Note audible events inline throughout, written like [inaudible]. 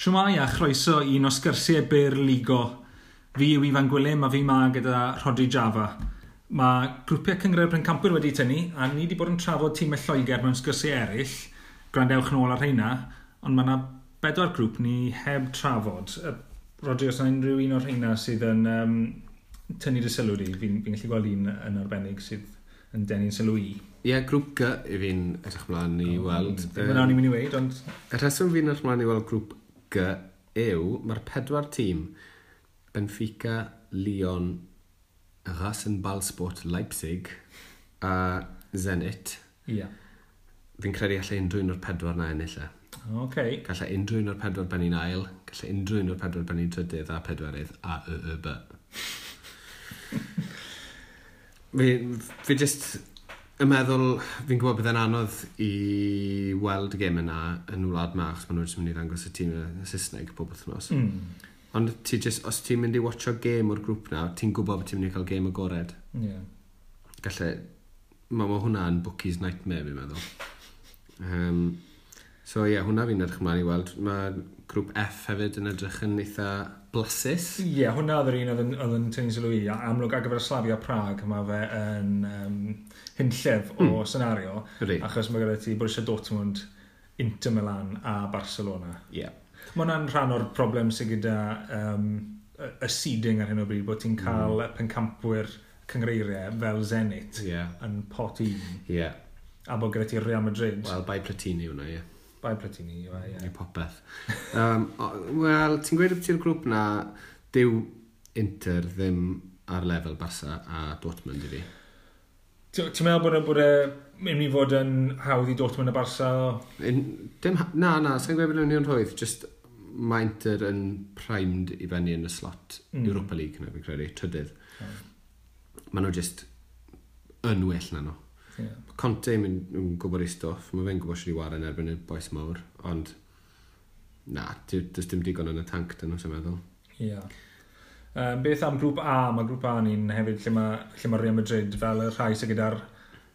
Siwmai a chroeso un o sgyrsiau byr ligo. Fi yw Ifan Gwilym a fi ma gyda Rodri Java. Mae grwpiau cyngred Bryncampwyr wedi tynnu a ni wedi bod yn trafod tîmau Lloegr mewn sgyrsiau eraill. Grandewch yn ôl ar heina, ond mae yna bedwar grŵp ni heb trafod. Rodri, os yna unrhyw un o'r heina sydd yn um, tynnu dy sylw di, fi'n fi gallu gweld un yn arbennig sydd yn denu'n sylw i. Ie, yeah, grŵp G i fi'n edrych mlaen i weld. Dyna um, ni'n mynd i weid, ond... Y rheswm fi'n edrych mlaen i weld grŵp G yw, mae'r pedwar tîm, Benfica, Lyon, Rasenballsport Leipzig a Zenit. Ie. Yeah. Fi'n credu allai unrhyw un o'r pedwar na ennill e. Okay. Gallai unrhyw un o'r pedwar benni'n ail, gallai unrhyw un o'r pedwar benni'n trydydd a pedwarydd a y y by. [laughs] fi, fi just yn meddwl, fi'n gwybod bydd e'n anodd i weld y gêm yna yn wlad ma, achos maen nhw'n mynd i ddangos y tîm y Saesneg pob wythnos. Mm. Ond ti just, os ti'n mynd i watcho gêm o'r grŵp na, ti'n gwybod bod ti'n mynd i cael gêm agored. Yeah. Galle, mae ma hwnna yn bookies nightmare, fi'n meddwl. Um, So ie, yeah, hwnna fi'n edrych ymlaen i weld. Mae grŵp F hefyd yn edrych yn eitha blasus. Ie, yeah, hwnna oedd yr un oedd yn tynnu sylw i. Amlwg ar gyfer Slavia Prag, mae fe yn um, hynllef o mm. senario. Rhi. Achos mae gyda ti Borussia Dortmund, Inter Milan a Barcelona. Ie. Yeah. Mae hwnna'n rhan o'r problem sydd gyda um, y seeding ar hyn o bryd, bod ti'n hmm. cael mm. pencampwyr cyngreiriau fel Zenit yeah. yn pot un. Ie. Yeah. A bod gyda ti Real Madrid. Wel, bai Platini hwnna, ie. Yeah. Bai Platini, yw e, ie. Neu popeth. um, Wel, ti'n gweud ti'r grŵp na, dyw Inter ddim ar lefel Barca a Dortmund i fi. Ti'n meddwl bod e, bod e mynd i fod yn hawdd i Dortmund a Barca? In, dim, na, na, sa'n gweud bod e'n un rhoedd, just mae Inter yn primed i fyny yn y slot mm. Europa League, na fi'n credu, trydydd. Mm. Maen nhw just yn well na nhw. No. Yeah. Conte yn, yn gwybod ei stwff, mae fe'n gwybod sydd i waren erbyn y boes mawr, ond na, does dim digon yn y tank dyn nhw, sy'n meddwl. Ie. Yeah. Um, beth am grŵp A? Mae grŵp A ni'n hefyd lle mae, lle mae Real Madrid fel y rhai sydd gyda'r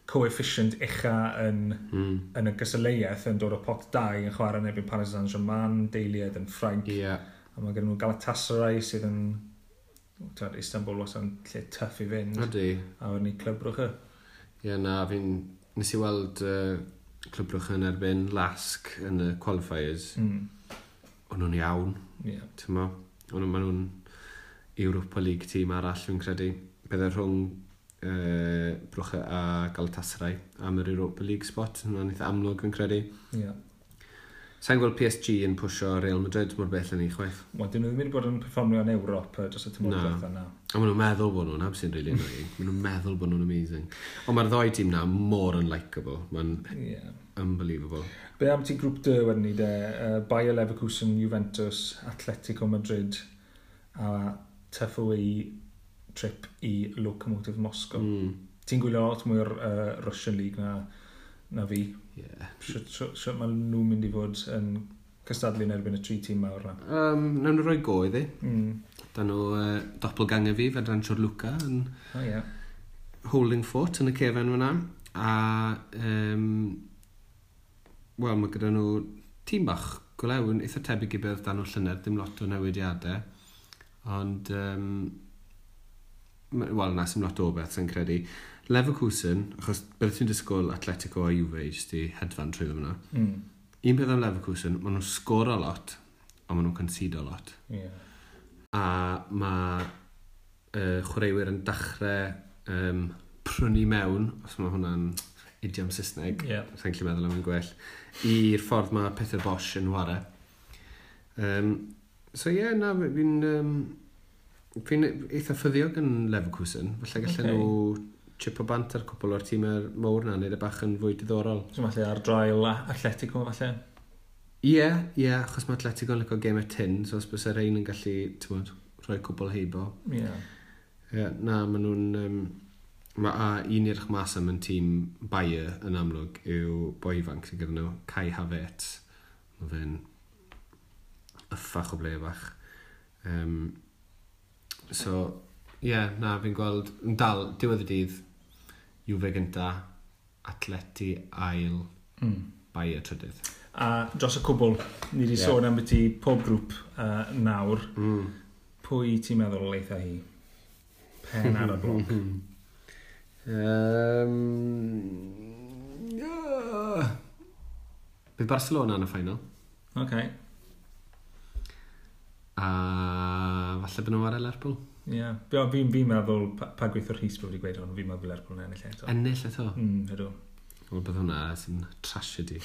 coefficient ucha yn, mm. yn y gysyleiaeth yn dod o pot 2 yn chwarae yn Paris Saint-Germain, Deiliad yn Ffrainc. Yeah. A mae gen nhw Galatasaray sydd yn Istanbul was yn lle tuff i fynd. Ydy. A wedyn ni Clwb Rwch Ie, na, fi'n... Nes i weld uh, Clybrwch yn erbyn Lasg yn y qualifiers. Mm. O'n nhw'n iawn. Yeah. Ti'n ma? O'n nhw'n Europa League tîm arall, fi'n credu. Byddai rhwng uh, Brwch a Galatasaray am yr Europa League spot. Hwna'n eitha amlwg, fi'n credu. Yeah. Sa'n gweld PSG yn pwysio Real Madrid mor bell yn ei chwaith. Wel, dyn nhw ddim wedi bod yn performio yn Ewrop dros y tymor dweud yna. A maen nhw'n meddwl bod nhw'n absyn really annoying. maen nhw'n meddwl bod nhw'n amazing. Ond mae'r ddoi tîm na mor unlikeable. Mae'n yeah. unbelievable. Be am ti grŵp dy wedyn ni de? Uh, Bayer Leverkusen, Juventus, Atletico Madrid a tough away trip i Locomotive Moscow. Mm. Ti'n gwylio lot mwy'r uh, Russian League na na fi. Yeah. Sut mae nhw'n mynd i fod yn cystadlu yn erbyn y tri tîm mawr na? Um, Nawn nhw roi go iddi. Mm. Da nhw uh, doppelganger fi, fe Fedran Siorluca, yn oh, yeah. holding foot yn y cefen fyna. A, um, wel, mae gyda nhw tîm bach gwlewn eitha tebyg i beth dan nhw llynedd, dim lot o newidiadau. Ond, um, wel, na, sim lot o beth, sy'n credu. Leverkusen, achos beth ti'n disgwyl Atletico a Juve jyst i hedfan trwy ddim yna. Mm. Un peth am Leverkusen, maen nhw'n sgor a lot, a maen nhw'n concedo a lot. Yeah. A mae uh, chwaraewyr yn dechrau um, prynu mewn, os mae hwnna'n idiom Saesneg, yeah. sa'n gallu meddwl am yn gwell, i'r ffordd mae Peter Bosch yn ware. Um, so ie, yeah, na, fi'n um, Fi'n eitha ffyddiog yn Leverkusen. felly gallen okay. nhw chip o bant ar cwpl o'r tîmau'r mawr na, neud y bach yn fwy diddorol. So falle ar drail Atletico falle? Ie, yeah, ie, yeah, achos mae Atletico yn lyco game y tin, so os bys yr ein yn gallu, ti'n bod, rhoi cwbl heibo. Ie. Yeah. Yeah, na, maen nhw'n... Um, ma, a un i'r chmas am yn tîm Bayer yn amlwg yw boi ifanc sy'n gyda nhw, Kai Havertz. Mae fe'n yffach o ble bach. Um, so, yeah, na, fi'n gweld, yn dal, diwedd y dydd, Juve gynta, Atleti ail, mm. bai y trydydd. A dros y cwbl, ni wedi yeah. sôn am beth i pob grŵp uh, nawr. Mm. Pwy ti'n meddwl o leitha hi? Pen ar y bloc. [laughs] um, yeah. Bydd Barcelona yn y ffainal. OK. A falle bod nhw'n ar Lerpwl. Ie, yeah. fi'n fi, meddwl, pa, pa gweithio'r rhys bod wedi gweud hwn, fi'n meddwl Lerpwl yn ennill eto. Ennill eto? Mm, ydw. Wel, bydd hwnna sy'n trasiedi.